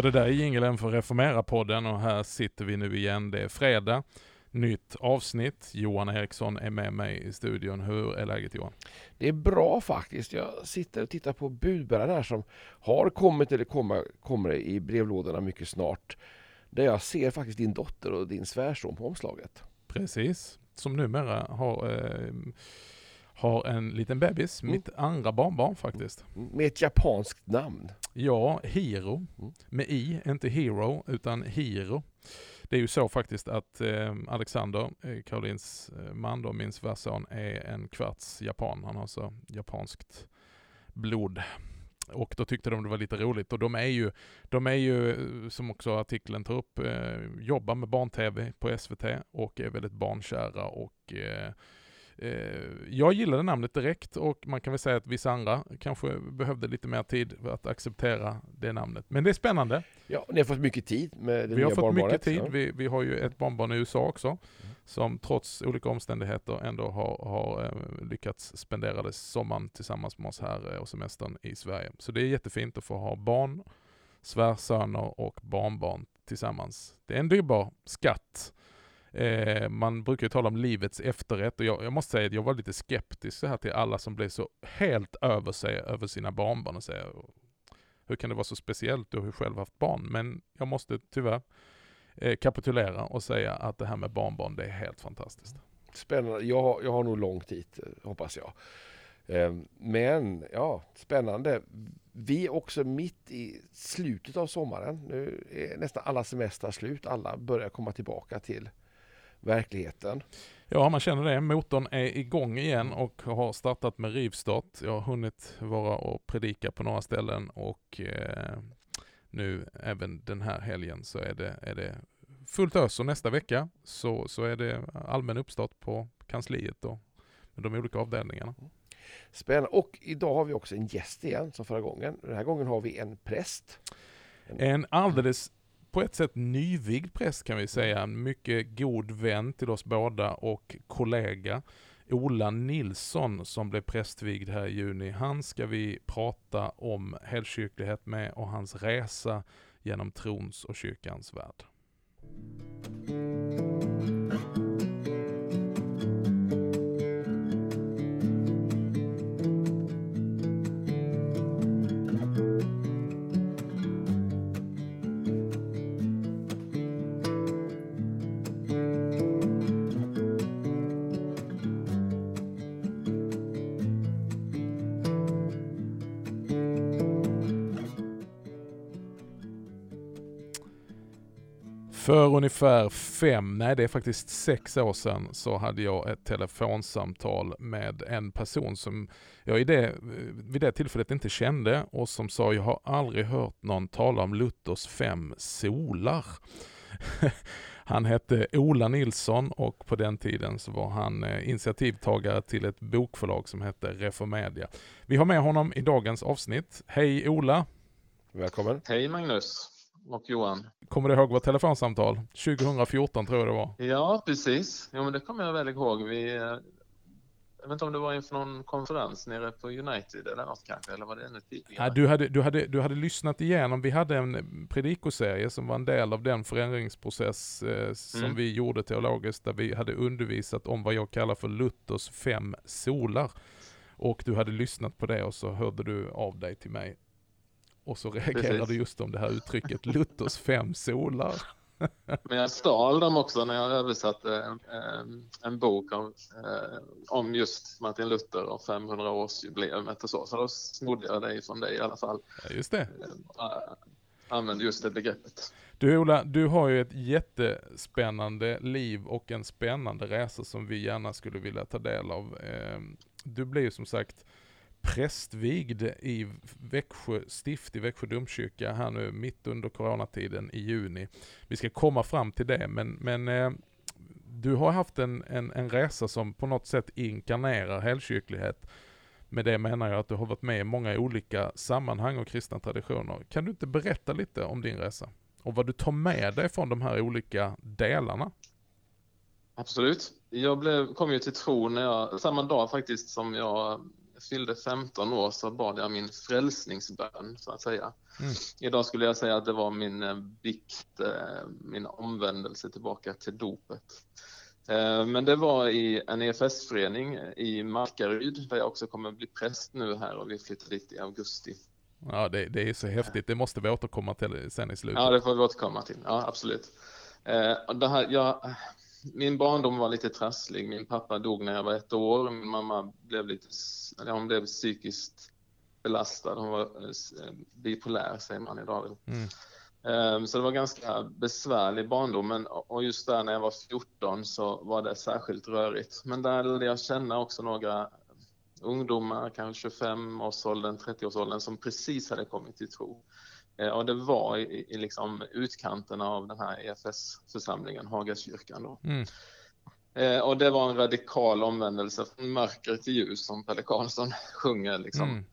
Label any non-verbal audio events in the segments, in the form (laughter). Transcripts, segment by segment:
Ja, det där är jingeln för Reformera-podden och här sitter vi nu igen. Det är fredag, nytt avsnitt. Johan Eriksson är med mig i studion. Hur är läget Johan? Det är bra faktiskt. Jag sitter och tittar på budbäraren här som har kommit eller kommer, kommer i brevlådorna mycket snart. Där jag ser faktiskt din dotter och din svärson på omslaget. Precis, som numera har eh, har en liten bebis, mm. mitt andra barnbarn faktiskt. Med ett japanskt namn. Ja, Hiro. Mm. Med i, inte Hero, utan Hiro. Det är ju så faktiskt att eh, Alexander, eh, Karolins eh, man då, min svärson, är en kvarts japan. Han har så japanskt blod. Och då tyckte de det var lite roligt och de är ju, de är ju som också artikeln tar upp, eh, jobbar med barn-tv på SVT och är väldigt barnkära och eh, Eh, jag gillade namnet direkt och man kan väl säga att vissa andra kanske behövde lite mer tid för att acceptera det namnet. Men det är spännande. Ja, ni har fått mycket tid med det Vi har fått mycket tid. Vi, vi, har ju ett barnbarn i USA också mm. som trots olika omständigheter ändå har, har eh, lyckats spendera det sommaren tillsammans med oss här eh, och semestern i Sverige. Så det är jättefint att få ha barn, svärsöner och barnbarn tillsammans. Det är en dyrbar skatt Eh, man brukar ju tala om livets efterrätt och jag, jag, måste säga att jag var lite skeptisk så här till alla som blev så helt över sig över sina barnbarn och säger hur kan det vara så speciellt? Du har ju själv haft barn. Men jag måste tyvärr eh, kapitulera och säga att det här med barnbarn, det är helt fantastiskt. Spännande. Jag, jag har nog långt dit, eh, hoppas jag. Eh, men ja, spännande. Vi är också mitt i slutet av sommaren. Nu är nästan alla semestrar slut. Alla börjar komma tillbaka till verkligheten. Ja, man känner det. Motorn är igång igen och har startat med rivstart. Jag har hunnit vara och predika på några ställen och eh, nu även den här helgen så är det, är det fullt ös och nästa vecka så, så är det allmän uppstart på kansliet och med de olika avdelningarna. Spännande. Och idag har vi också en gäst igen som förra gången. Den här gången har vi en präst. En alldeles på ett sätt nyvigd präst kan vi säga. En mycket god vän till oss båda och kollega. Ola Nilsson som blev prästvigd här i juni. Han ska vi prata om helkyrklighet med och hans resa genom trons och kyrkans värld. För ungefär fem, nej det är faktiskt sex år sedan, så hade jag ett telefonsamtal med en person som jag i det, vid det tillfället inte kände och som sa jag har aldrig hört någon tala om Luthers fem solar. (laughs) Han hette Ola Nilsson och på den tiden så var han eh, initiativtagare till ett bokförlag som hette Reformedia. Vi har med honom i dagens avsnitt. Hej Ola! Välkommen! Hej Magnus! Och Johan. Kommer du ihåg vårt telefonsamtal? 2014 tror jag det var. Ja, precis. Jo, men det kommer jag väl ihåg. Vi, eh, jag vet inte om det var inför någon konferens nere på United eller något kanske, eller var det ännu tidigare? Ja, du, hade, du, hade, du hade lyssnat igenom, vi hade en predikoserie som var en del av den förändringsprocess eh, som mm. vi gjorde teologiskt, där vi hade undervisat om vad jag kallar för Luthers fem solar. Och du hade lyssnat på det och så hörde du av dig till mig och så reagerade Precis. just om det här uttrycket Luthers fem solar. (laughs) Men jag stal dem också när jag översatte en, en, bok om, eh, om just Martin Luther och 500-årsjubileumet och så. Så då snodde jag det från dig i alla fall. Ja, just det. Äh, använde just det begreppet. Du Ola, du har ju ett jättespännande liv och en spännande resa som vi gärna skulle vilja ta del av. Ehm, du blir ju som sagt prästvigd i Växjö stift, i Växjö domkyrka här nu mitt under coronatiden i juni. Vi ska komma fram till det, men, men eh, du har haft en, en, en resa som på något sätt inkarnerar helkyrklighet. Med det menar jag att du har varit med i många olika sammanhang och kristna traditioner. Kan du inte berätta lite om din resa? Och vad du tar med dig från de här olika delarna? Absolut. Jag blev, kom ju till tro när jag, samma dag faktiskt som jag fyllde 15 år så bad jag min frälsningsbön så att säga. Mm. Idag skulle jag säga att det var min eh, vikt, eh, min omvändelse tillbaka till dopet. Eh, Men det var i en EFS-förening i Markaryd där jag också kommer bli präst nu här och vi flyttar dit i augusti. Ja, det, det är så häftigt. Det måste vi återkomma till sen i slutet. Ja, det får vi återkomma till. Ja, absolut. Eh, det här, jag, min barndom var lite trasslig. Min pappa dog när jag var ett år. Min mamma blev lite, hon blev psykiskt belastad. Hon var eh, bipolär, säger man idag. Mm. Eh, Så det var ganska besvärlig barndom. Men, och just där när jag var 14 så var det särskilt rörigt. Men där lärde jag känna också några ungdomar, kanske 25-årsåldern, 30-årsåldern, som precis hade kommit till tro. Eh, Och det var i, i liksom utkanterna av den här EFS-församlingen, Hagakyrkan. Då. Mm. Eh, Och det var en radikal omvändelse från mörker till ljus som Pelle Karlsson (laughs) sjunger. Liksom.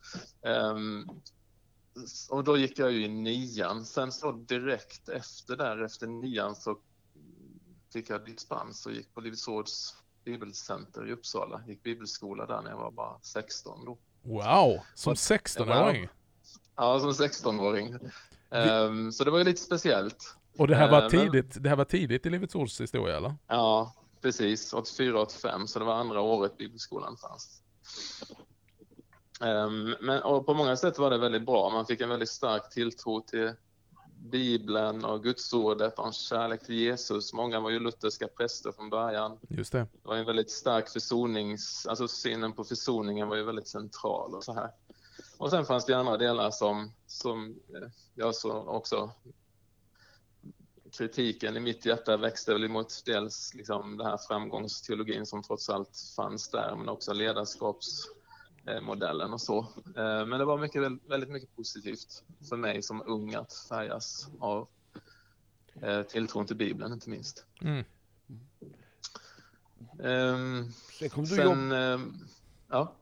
Mm. S- och då gick jag ju i nian. Sen så direkt efter där, efter nian så fick jag dispens och gick på Livets Ords bibelcenter i Uppsala. Gick bibelskola där när jag var bara 16 då. Wow, som 16-åring. Ja, som 16-åring. Ehm, så det var ju lite speciellt. Och det här var Eh, men- tidigt, det här var tidigt i Livets Ords historia eller? Ja, precis. 84-85, så det var andra året bibelskolan fanns. Ehm, men och på många sätt var det väldigt bra. Man fick en väldigt stark tilltro till Bibeln och Gudsordet och en kärlek till Jesus. Många var ju lutherska präster från början. Just det. Det var en väldigt stark försonings... Alltså synen på försoningen var ju väldigt central och så här. Och sen fanns det andra delar som, som eh, jag så också kritiken i mitt hjärta växte väl emot dels liksom den här framgångsteologin som trots allt fanns där, men också ledarskapsmodellen och så. Eh, Men det var mycket, väldigt mycket positivt för mig som ung att färgas av eh, tilltron till Bibeln, inte minst. Mm. Ehm, Sen kom du. Sen, ehm, ja.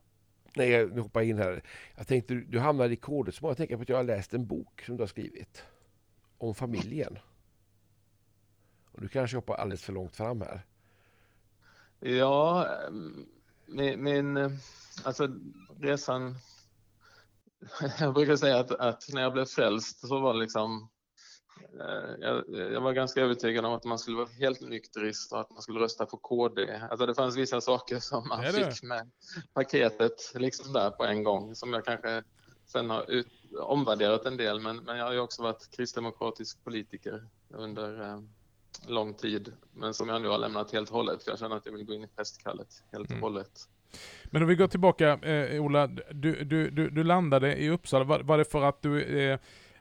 Nej, jag nu hoppar jag in här. Jag tänkte, du, du i kodet så jag tänker på att jag har läst en bok som du har skrivit. Om familjen. Och du kanske hoppar alldeles för långt fram här. Ja, mm, min, min alltså resan. (laughs) Jag brukar säga att, att när jag blev frälst så var det liksom eh, Jag, jag var ganska övertygad om att man skulle vara helt nykterist och att man skulle rösta på KD. Alltså det fanns vissa saker som man fick med paketet liksom där på en gång som jag kanske sen har ut, omvärderat en del. Men, men jag har ju också varit kristdemokratisk politiker under eh, lång tid, men som jag nu har lämnat helt och hållet, för jag känner att jag vill gå in i prästkallet helt och Mm. hållet. Men om vi går tillbaka, eh, Ola, du, du, du, du landade i Uppsala, var, var det för att du, eh,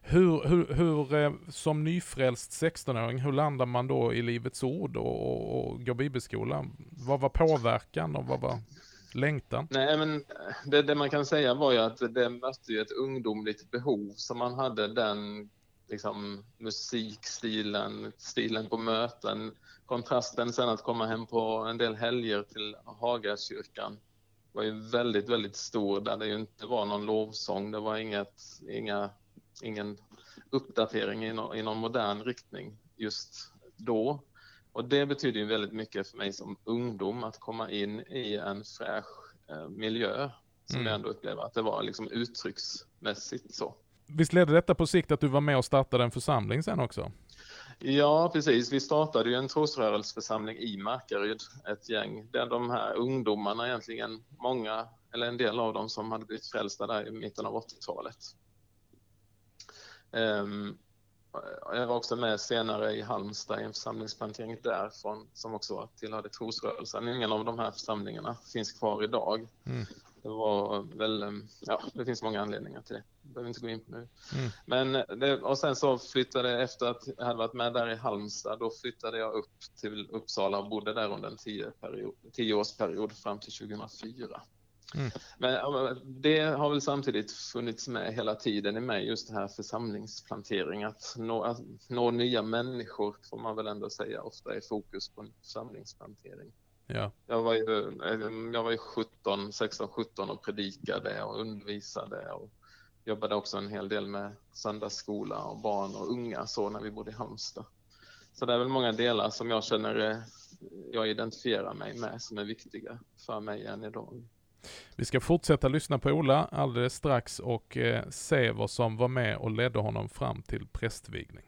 hur, hur, hur eh, som nyfrälst 16-åring, hur landar man då i Livets Ord och, och, och går bibelskola? Vad var påverkan och vad var längtan? Nej, men det, det man kan säga var ju att det mötte ju ett ungdomligt behov, som man hade den liksom, musikstilen, stilen på möten, kontrasten sen att komma hem på en del helger till Hagakyrkan var ju väldigt, väldigt stor där det ju inte var någon lovsång. Det var inget, inga, ingen uppdatering i, no, i någon modern riktning just då. Och det betyder ju väldigt mycket för mig som ungdom att komma in i en fräsch eh, miljö som Mm. jag ändå upplever att det var liksom uttrycksmässigt så. Visst ledde detta på sikt att du var med och startade en församling sen också? Ja, precis. Vi startade ju en trosrörelseförsamling i Markaryd, ett gäng, där de här ungdomarna egentligen, många, eller en del av dem som hade blivit frälsta där i mitten av 80-talet. Ehm, jag var också med senare i Halmstad i en församlingsplantering därifrån som också tillhörde trosrörelsen. Ingen av de här församlingarna finns kvar idag. Mm. Det var väl, ehm, ja, det finns många anledningar till det. Det behöver inte gå in på nu. Mm. Men det, och sen så flyttade jag efter att jag hade varit med där i Halmstad, då flyttade jag upp till Uppsala och bodde där under en tio period, tioårsperiod fram till 2004. Mm. Men det har väl samtidigt funnits med hela tiden i mig, just det här församlingsplantering, att nå, nå nya människor får man väl ändå säga ofta är fokus på en församlingsplantering. Ja. Jag var ju, jag var ju 17, 16, 17 och predikade och undervisade och jobbade också en hel del med söndagsskola och barn och unga så när vi bodde i Halmstad. Så det är väl många delar som jag känner eh, jag identifierar mig med som är viktiga för mig än idag. Vi ska fortsätta lyssna på Ola alldeles strax och eh, se vad som var med och ledde honom fram till prästvigning.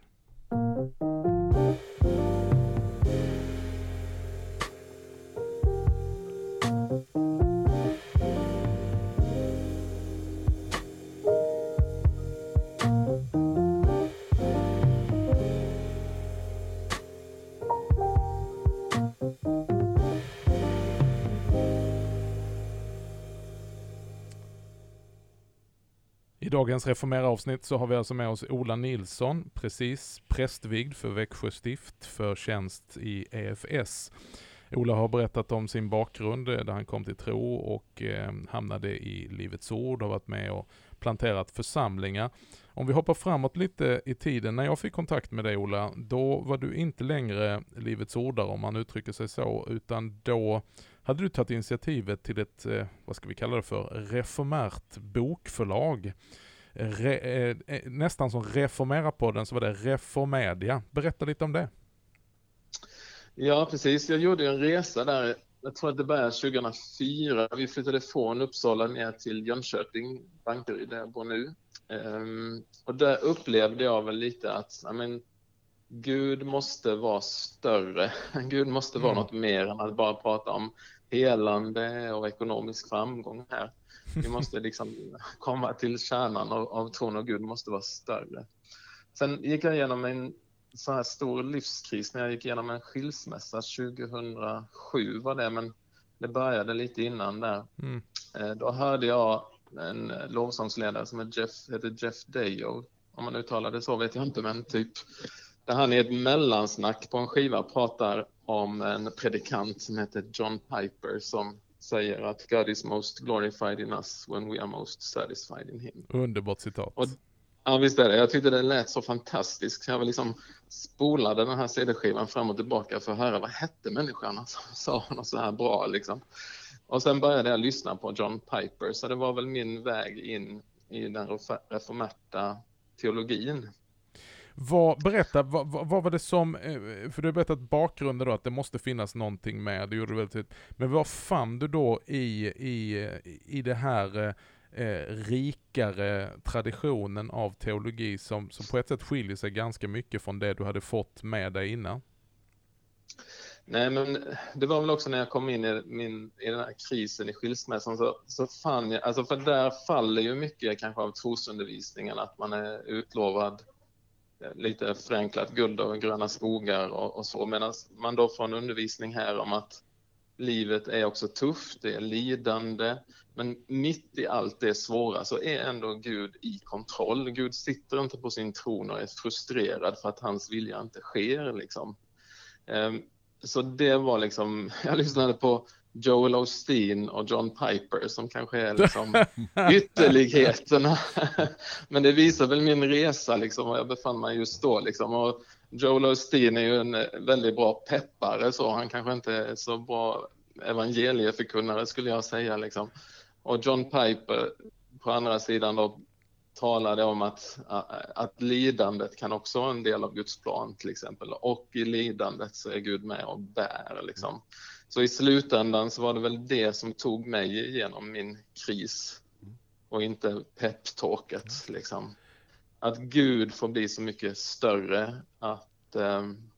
I dagens reformera-avsnitt så har vi alltså med oss Ola Nilsson, precis prästvigd för Växjö stift för tjänst i EFS. Ola har berättat om sin bakgrund eh, där han kom till tro och eh, hamnade i Livets Ord, och varit med och planterat församlingar. Om vi hoppar framåt lite i tiden, när jag fick kontakt med dig Ola, då var du inte längre Livets Ordare om man uttrycker sig så, utan då hade du tagit initiativet till ett, eh, vad ska vi kalla det för, reformärt bokförlag. Re, eh, eh nästan som Reformera-podden så var det Reformedia. Berätta lite om det. Ja, precis. Jag gjorde en resa där, jag tror att det började 2004. Vi flyttade från Uppsala ner till Jönköping, Bankeryd, där jag bor nu. Um, och där upplevde jag väl lite att, I mean, Gud måste vara större. (laughs) Gud måste vara mm. något mer än att bara prata om helande och ekonomisk framgång här. Vi måste liksom komma till kärnan av, av tron och Gud måste vara större. Sen gick jag igenom en så här stor livskris när jag gick igenom en skilsmässa 2007 var det, men det började lite innan där. Mm. Eh, då hörde jag en lovsångsledare som är Jeff, heter Jeff Dayo, om man uttalar det så vet jag inte, men typ där han i ett mellansnack på en skiva pratar om en predikant som heter John Piper som säger att God is most glorified in us when we are most satisfied in him. Underbart citat. Och, ja, visst är det. Jag tyckte det lät så fantastiskt. Jag var liksom spolade den här CD-skivan fram och tillbaka för att höra vad hette människan (laughs) som sa något så här bra liksom. Och sen började jag lyssna på John Piper, så det var väl min väg in i den reformerta teologin. Vad, berätta, vad, vad, var det som, eh, för du har berättat bakgrunden då, att det måste finnas någonting med, det gjorde du väldigt tydligt, Men vad fann du då i, i, i det här eh, eh, rikare traditionen av teologi som, som på ett sätt skiljer sig ganska mycket från det du hade fått med dig innan? Nej, men det var väl också när jag kom in i, min, i den här krisen i skilsmässan så, så fann jag, alltså för där faller ju mycket kanske av trosundervisningen, att man är utlovad lite förenklat guld och gröna skogar och, och så, medan man då får en undervisning här om att livet är också tufft, det är lidande, men mitt i allt det svåra så är ändå Gud i kontroll. Gud sitter inte på sin tron och är frustrerad för att hans vilja inte sker. Liksom. Ehm, så det var liksom, (laughs) jag lyssnade på Joel Osteen och John Piper som kanske är liksom (laughs) ytterligheterna. (laughs) Men det visar väl min resa, liksom, var jag befann mig just då. Liksom. Och Joel Osteen är ju en väldigt bra peppare, så han kanske inte är så bra evangelieförkunnare skulle jag säga. Liksom. Och John Piper på andra sidan då talade om att, att lidandet kan också vara en del av Guds plan till exempel. Och i lidandet så är Gud med och bär. Liksom. Så i slutändan så var det väl det som tog mig igenom min kris och inte peptalket liksom. Att Gud får bli så mycket större att um,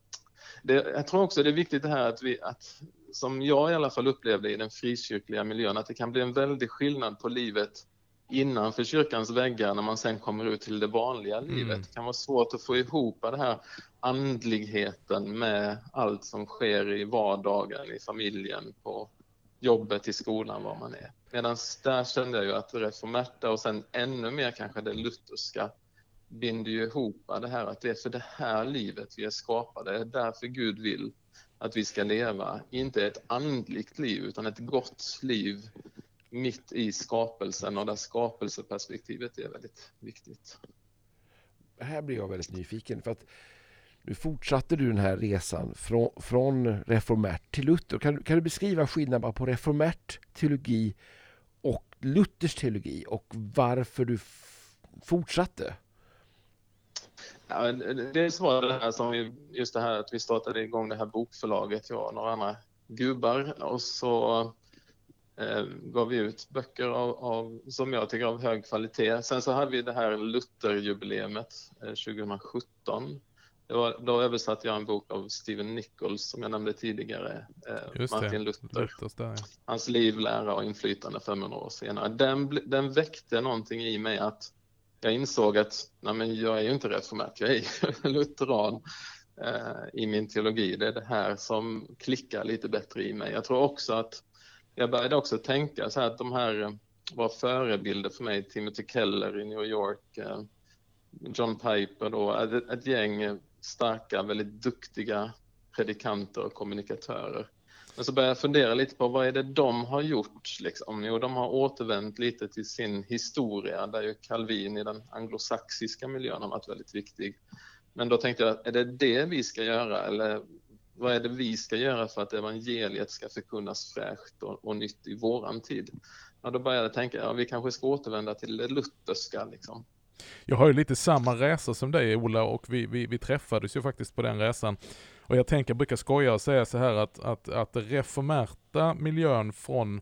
det, jag tror också det är viktigt det här att vi, att, som jag i alla fall upplevde i den frikyrkliga miljön, att det kan bli en väldig skillnad på livet innanför kyrkans väggar när man sen kommer ut till det vanliga mm. livet. Det kan vara svårt att få ihop det här andligheten med allt som sker i vardagen, i familjen, på jobbet, i skolan, var man är. Medan där kände jag ju att reformerta och sen ännu mer kanske det lutherska binder ju ihop det här att det är för det här livet vi är skapade. Det är därför Gud vill att vi ska leva, inte ett andligt liv utan ett gott liv mitt i skapelsen och där skapelseperspektivet är väldigt viktigt. Här blir jag väldigt nyfiken för att nu fortsatte du den här resan från, från reformärt till Luther. Kan, kan du beskriva skillnaden på reformärt teologi och Luthers teologi och varför du fortsatte? Ja, dels var det här som vi, just det här att vi startade igång det här bokförlaget, jag och några andra gubbar och så eh, gav vi ut böcker av, av, som jag tycker av hög kvalitet. Sen så hade vi det här Lutherjubileumet eh, 2017. Var, då översatte jag en bok av Stephen Nichols som jag nämnde tidigare, eh, Martin Luther. Luthers där, ja. Hans liv, lära och inflytande 500 år senare. Den, den väckte någonting i mig att jag insåg att nej men jag är ju inte reformert, jag är (laughs) lutheran eh, i min teologi. Det är det här som klickar lite bättre i mig. Jag tror också att jag började också tänka så här att de här eh, var förebilder för mig, Timothy Keller i New York, eh, John Piper då, ett, ett gäng starka, väldigt duktiga predikanter och kommunikatörer. Men så började jag fundera lite på vad är det de har gjort? Liksom? Jo, de har återvänt lite till sin historia, där ju Calvin i den anglosaxiska miljön har varit väldigt viktig. Men då tänkte jag, är det det vi ska göra eller vad är det vi ska göra för att evangeliet ska förkunnas fräscht och, och nytt i våran tid? Ja, då började jag tänka, ja, vi kanske ska återvända till det lutherska liksom. Jag har ju lite samma resa som dig Ola och vi, vi, vi träffades ju faktiskt på den resan. Och jag tänker, jag brukar skoja och säga så här att, att, att reformerta miljön från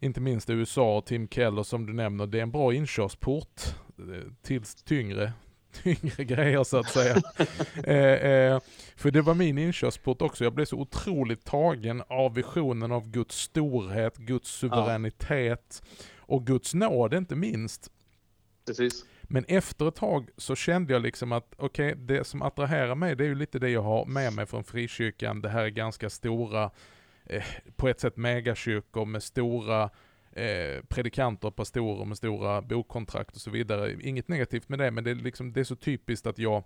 inte minst USA och Tim Keller som du nämner, det är en bra inkörsport eh, till tyngre (laughs) tyngre grejer så att säga. (laughs) eh, eh, för det var min inkörsport också. Jag blev så otroligt tagen av visionen av Guds storhet, Guds suveränitet ja. och Guds nåd inte minst. Precis. Men efter ett tag så kände jag liksom att, okej, okay, det som attraherar mig det är ju lite det jag har med mig från frikyrkan. Det här är ganska stora, eh, på ett sätt megakyrkor med stora eh, predikanter, pastorer med stora bokkontrakt och så vidare. Inget negativt med det, men det är, liksom, det är så typiskt att jag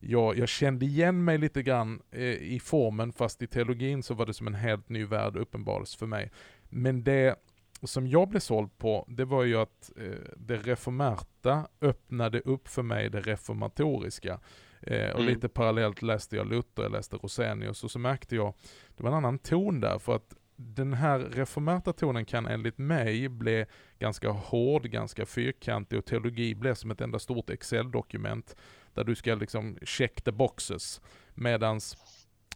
jag, jag kände igen mig lite grann eh, i formen, fast i teologin så var det som en helt ny värld uppenbarligen, för mig. Men det som jag blev såld på, det var ju att eh, det reformerta öppnade upp för mig det reformatoriska. Eh, och mm. lite parallellt läste jag Luther, jag läste Rosenius och så märkte jag, det var en annan ton där, för att den här reformerta tonen kan enligt mig bli ganska hård, ganska fyrkantig och teologi blir som ett enda stort Excel-dokument där du ska liksom check the boxes. Medans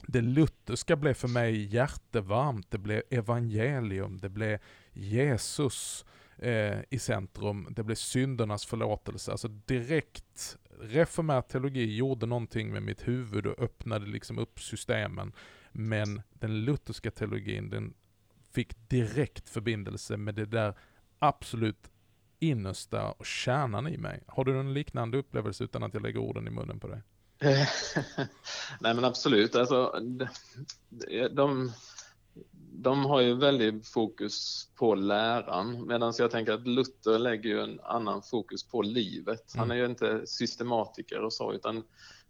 det lutherska blev för mig hjärtevarmt, det blev evangelium, det blev Jesus eh, i centrum, det blev syndernas förlåtelse. Alltså direkt reformär teologi gjorde någonting med mitt huvud och öppnade liksom upp systemen. Men den lutherska teologin, den fick direkt förbindelse med det där absolut innersta och kärnan i mig. Har du en liknande upplevelse utan att jag lägger orden i munnen på dig? (laughs) Nej men absolut, alltså, de, de, de har ju väldigt fokus på läran medan jag tänker att Luther lägger ju en annan fokus på livet. Han är ju inte systematiker och så utan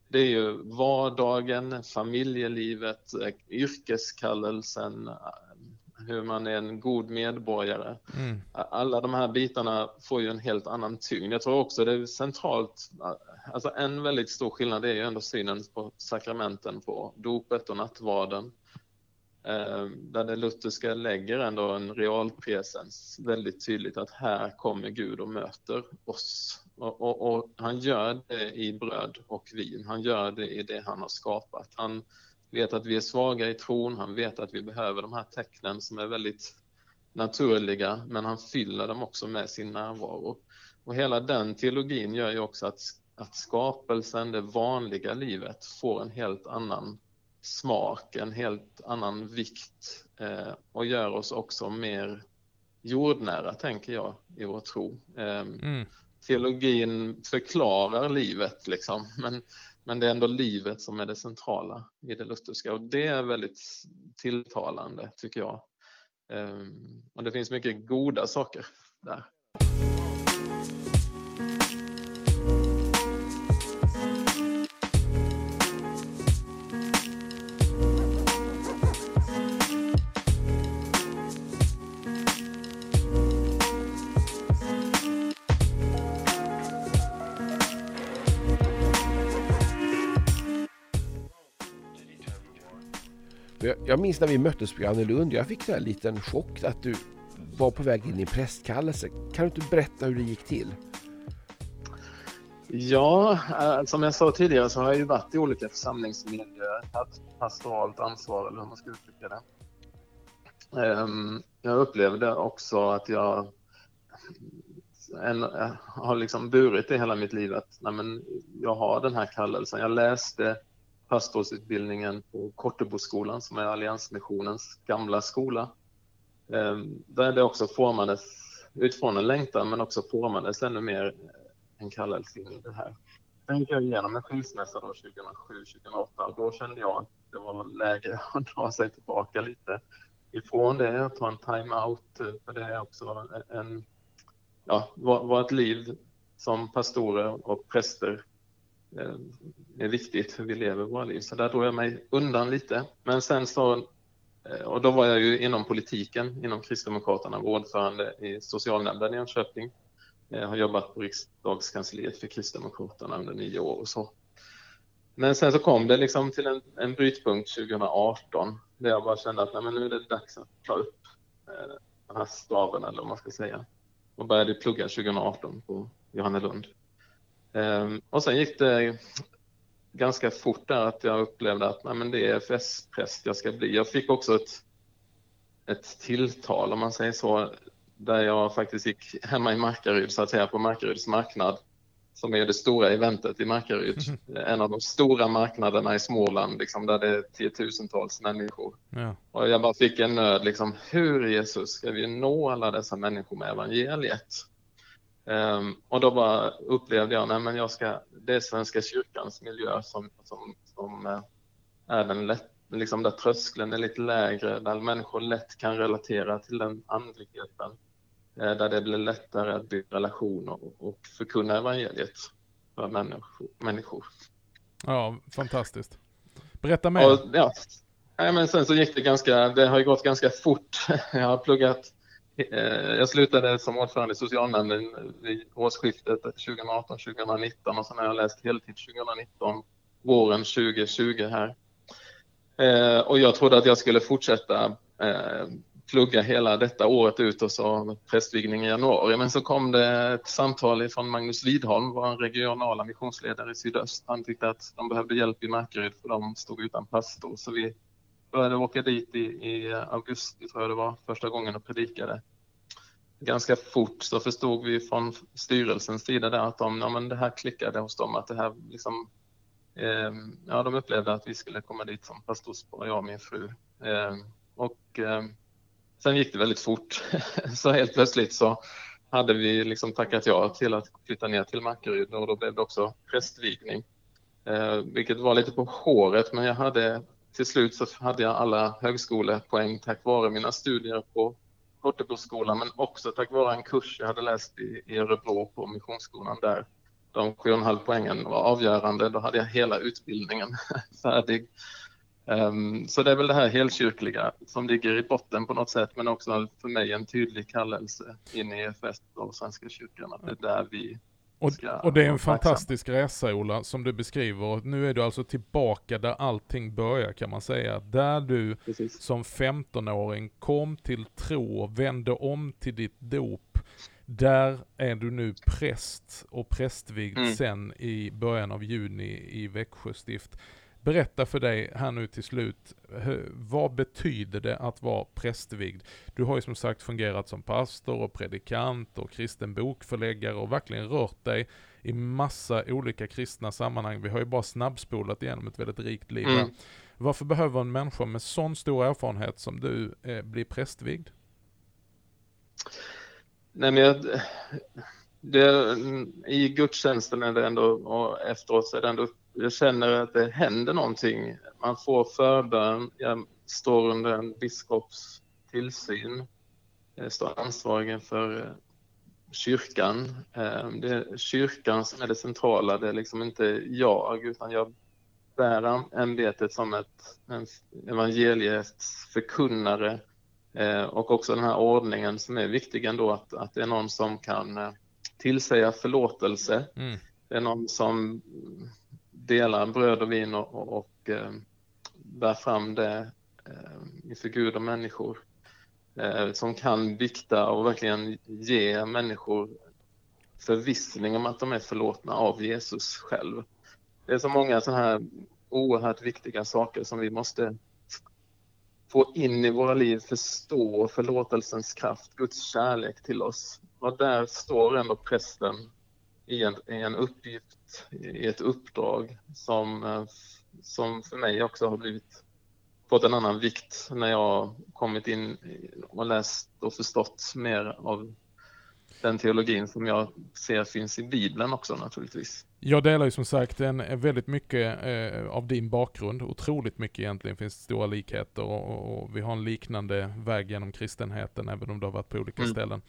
det är ju vardagen, familjelivet, yrkeskallelsen, hur man är en god medborgare. Mm. Alla de här bitarna får ju en helt annan tyngd. Jag tror också det är centralt, alltså en väldigt stor skillnad är ju ändå synen på sakramenten, på dopet och nattvarden. Eh, där det lutherska lägger ändå en realpresens väldigt tydligt att här kommer Gud och möter oss. Och, och, och, han gör det i bröd och vin, han gör det i det han har skapat. Han vet att vi är svaga i tron, han vet att vi behöver de här tecknen som är väldigt naturliga, men han fyller dem också med sin närvaro. Och hela den teologin gör ju också att, att skapelsen, det vanliga livet, får en helt annan smak, en helt annan vikt eh, och gör oss också mer jordnära, tänker jag, i vår tro. Eh, mm. Teologin förklarar livet, liksom, men, men det är ändå livet som är det centrala i det lutherska och det är väldigt tilltalande, tycker jag. Eh, och det finns mycket goda saker där. Jag minns när vi möttes på Lund. Jag fick en liten chock att du var på väg in i prästkallelse. Kan du inte berätta hur det gick till? Ja, eh, som jag sa tidigare så har jag ju varit i olika församlingsmiljöer, haft pastoralt ansvar eller hur man ska uttrycka det. Ehm, jag upplevde också att jag en, eh, har liksom burit det hela mitt liv att nej men, jag har den här kallelsen. Jag läste pastorsutbildningen på Korteboskolan som är Alliansmissionens gamla skola. Ehm, där det också formades utifrån en längtan men också formades ännu mer en kallelse in i det här. Sen gick jag igenom en skilsmässa 2007-2008 och då kände jag att det var läge (laughs) att dra sig tillbaka lite ifrån det, ta en time-out, för det är också en, ja, var ett liv som pastorer och präster Eh, är viktigt hur vi lever våra liv. Så där drog jag mig undan lite. Men sen så, eh, och då var jag ju inom politiken, inom Kristdemokraterna, ordförande i socialnämnden i Jönköping. Jag har jobbat på riksdagskansliet för Kristdemokraterna under nio år och så. Men sen så kom det liksom till en, en brytpunkt 2018 där jag bara kände att nej, men nu är det dags att ta upp den här staven eller vad man ska säga. Och började plugga 2018 på Johannelund. Ehm, och sen gick det ganska fort där att jag upplevde att nej, men det är FS-präst jag ska bli. Jag fick också ett, ett tilltal om man säger så där jag faktiskt gick hemma i Markaryd så att säga på Markaryds marknad som är det stora eventet i Markaryd. Mm. En av de stora marknaderna i Småland, liksom, där det är tiotusentals människor. Ja. Och jag bara fick en nöd, liksom, hur Jesus ska vi nå alla dessa människor med evangeliet? Um, och då bara upplevde jag, nej men jag ska, det är Svenska kyrkans miljö som, som, som uh, är den lätt, liksom där tröskeln är lite lägre, där människor lätt kan relatera till den andligheten. Eh, där det blir lättare att bygga relationer och förkunna evangeliet för människor. Ja, fantastiskt. Berätta mer. Och, ja. men sen så gick det ganska, det har ju gått ganska fort. (laughs) Jag har pluggat, eh, Eh, jag slutade som ordförande i socialnämnden vid årsskiftet 2018-2019 och sen har jag läst heltid 2019, våren 2020 här. Eh, och jag trodde att jag skulle fortsätta eh, plugga hela detta året ut och så prästvigning i januari. Men så kom det ett samtal från Magnus Lidholm, vår regionala missionsledare i sydöst. Han tyckte att de behövde hjälp i Markaryd för de stod utan pastor. Så vi började åka dit i, i augusti, tror jag det var, första gången och predikade. Ganska fort så förstod vi från styrelsens sida där att de, ja, men det här klickade hos dem, att det här liksom, eh, ja, de upplevde att vi skulle komma dit som pastorspar, jag och min fru. Eh, och eh, Sen gick det väldigt fort. (laughs) Så helt plötsligt så hade vi liksom tackat ja till att flytta ner till Markaryd och då blev det också prästvigning. Eh, vilket var lite på håret, men jag hade till slut så hade jag alla högskolepoäng tack vare mina studier på Korteboskolan, men också tack vare en kurs jag hade läst i, i Örebro på Missionsskolan där. De 7,5 poängen var avgörande. Då hade jag hela utbildningen (laughs) färdig. Um, så det är väl det här helkyrkliga som ligger i botten på något sätt, men också för mig en tydlig kallelse in i EFS och Svenska kyrkan, att det är där vi och, och, det är en fantastisk resa Ola, som du beskriver. Nu är du alltså tillbaka där allting börjar kan man säga. Där du Precis. som 15-åring kom till tro, vände om till ditt dop. Där är du nu präst och prästvigd mm. sen i början av juni i Växjö stift berätta för dig här nu till slut, vad betyder det att vara prästvigd? Du har ju som sagt fungerat som pastor och predikant och kristen bokförläggare och verkligen rört dig i massa olika kristna sammanhang. Vi har ju bara snabbspolat igenom ett väldigt rikt liv mm. Varför behöver en människa med sån stor erfarenhet som du eh, bli prästvigd? Nej men jag, det, i gudstjänsten är det ändå, och efteråt så är det ändå jag känner att det händer någonting. Man får förbön, jag står under en biskops tillsyn, jag står ansvarig för eh, kyrkan. Eh, det är kyrkan som är det centrala, det är liksom inte jag, utan jag bär ämbetet som ett evangeliets förkunnare eh, och också den här ordningen som är viktig ändå, att, att det är någon som kan tillsäga förlåtelse. Mm. Det är någon som delar bröd och vin och, och, och eh, bär fram det eh, inför Gud och människor. Eh, som kan vikta och verkligen ge människor förvissning om att de är förlåtna av Jesus själv. Det är så många sådana här oerhört viktiga saker som vi måste få in i våra liv, förstå förlåtelsens kraft, Guds kärlek till oss. Och där står ändå prästen i en, i en uppgift, i ett uppdrag som, eh, som för mig också har blivit fått en annan vikt när jag kommit in och läst och förstått mer av den teologin som jag ser finns i Bibeln också naturligtvis. Jag delar ju som sagt en, väldigt mycket eh, av din bakgrund, otroligt mycket egentligen, finns stora likheter och, och, vi har en liknande väg genom kristenheten även om det har varit på olika mm. ställen.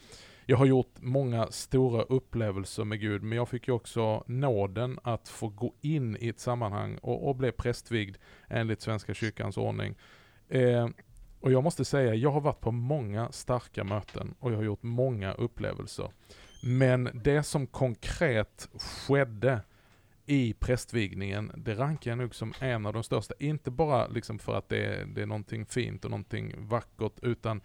Jag har gjort många stora upplevelser med Gud, men jag fick ju också nåden att få gå in i ett sammanhang och, och bli prästvigd enligt Svenska kyrkans ordning. Eh, och jag måste säga, jag har varit på många starka möten och jag har gjort många upplevelser. Men det som konkret skedde i prästvigningen, det rankar jag nog som en av de största. Inte bara liksom för att det är, det är någonting fint och någonting vackert, utan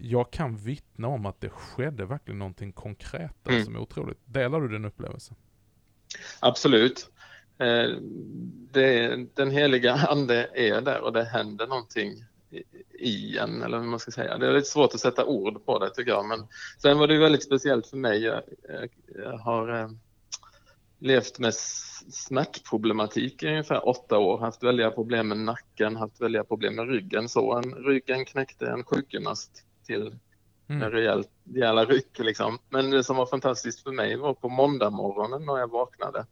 jag kan vittna om att det skedde verkligen någonting konkret där mm. som är otroligt. Delar du den upplevelsen? Absolut. Eh, det, den heliga ande är där och det händer någonting i en, eller hur man ska säga. Det är lite svårt att sätta ord på det tycker jag. Men sen var det väldigt speciellt för mig. Jag, jag har eh, levt med smärtproblematik i ungefär åtta år, haft väldiga problem med nacken, haft väldiga problem med ryggen. Så en, ryggen knäckte en sjukgymnast till mm. en rejäl, rejäla ryck. Liksom. Men det som var fantastiskt för mig var på måndag morgonen när jag vaknade.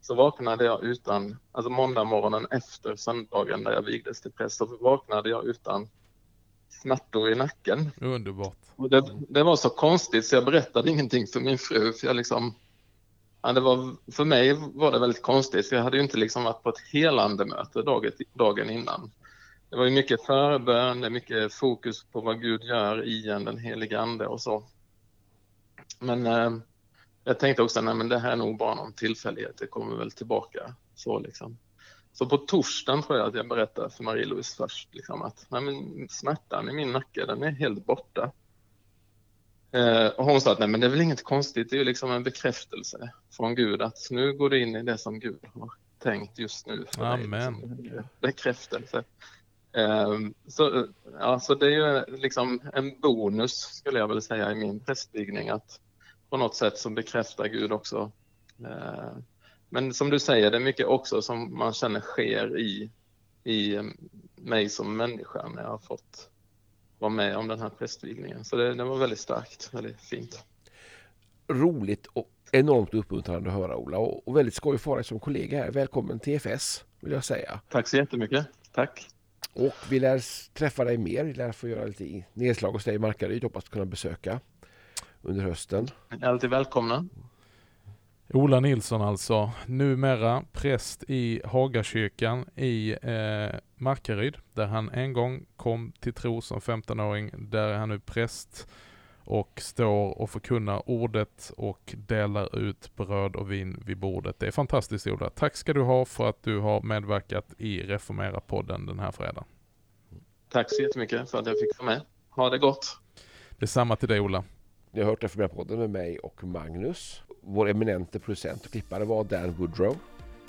Så vaknade jag utan, alltså måndag morgonen efter söndagen när jag vigdes till präst, så vaknade jag utan smärtor i nacken. Underbart. Och det, det, var så konstigt så jag berättade ingenting för min fru. För, jag liksom, ja, det var, för mig var det väldigt konstigt, för jag hade ju inte liksom varit på ett helandemöte dagen, dagen innan. Det var ju mycket förbön, mycket fokus på vad Gud gör i en, den heliga ande och så. Men eh, jag tänkte också, nej men det här är nog bara någon tillfällighet, det kommer väl tillbaka. Så liksom. Så på torsdagen tror jag att jag berättade för Marie-Louise först liksom, att nej, men smärtan i min nacke den är helt borta. Eh, och hon sa att nej, men det är väl inget konstigt, det är ju liksom en bekräftelse från Gud att nu går du in i det som Gud har tänkt just nu. För Amen. Dig, bekräftelse. Eh, så, ja, så det är ju liksom en bonus skulle jag väl säga i min prästvigning att på något sätt så bekräftar Gud också eh, men som du säger, det är mycket också som man känner sker i, i mig som människa när jag har fått vara med om den här prästvigningen. Så det, det var väldigt starkt, väldigt fint. Roligt och enormt uppmuntrande att höra Ola och, och väldigt skoj att få dig som kollega här. Välkommen till FS vill jag säga. Tack så jättemycket. Tack. Och vi lär träffa dig mer. Vi lär få göra lite nedslag hos dig i Markaryd. Hoppas kunna besöka under hösten. Ni är alltid välkomna. Ola Nilsson alltså, numera präst i Hagakyrkan i eh, Markaryd, där han en gång kom till tro som 15-åring. Där är han nu präst och står och förkunnar ordet och delar ut bröd och vin vid bordet. Det är fantastiskt Ola. Tack ska du ha för att du har medverkat i Reformera-podden den här fredagen. Tack så jättemycket för att jag fick vara med. Ha det gott! Detsamma till dig Ola. Ni har hört Reformera-podden med mig och Magnus vår eminente producent och klippare var Dan Woodrow.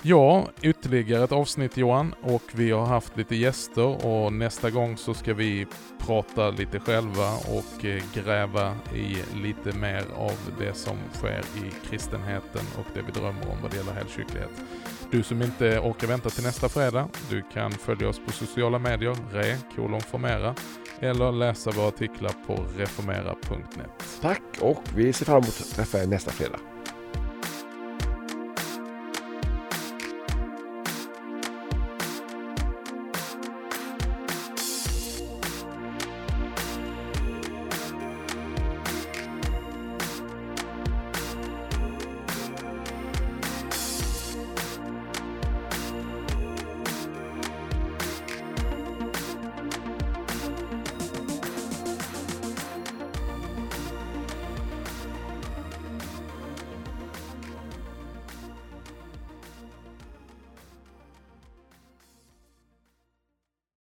Ja, ytterligare ett avsnitt Johan och vi har haft lite gäster och nästa gång så ska vi prata lite själva och eh, gräva i lite mer av det som sker i kristenheten och det vi drömmer om vad det gäller helgkyrklighet. Du som inte orkar vänta till nästa fredag, du kan följa oss på sociala medier, re formera eller läsa våra artiklar på reformera.net. Tack och vi ser fram emot att träffa er nästa fredag.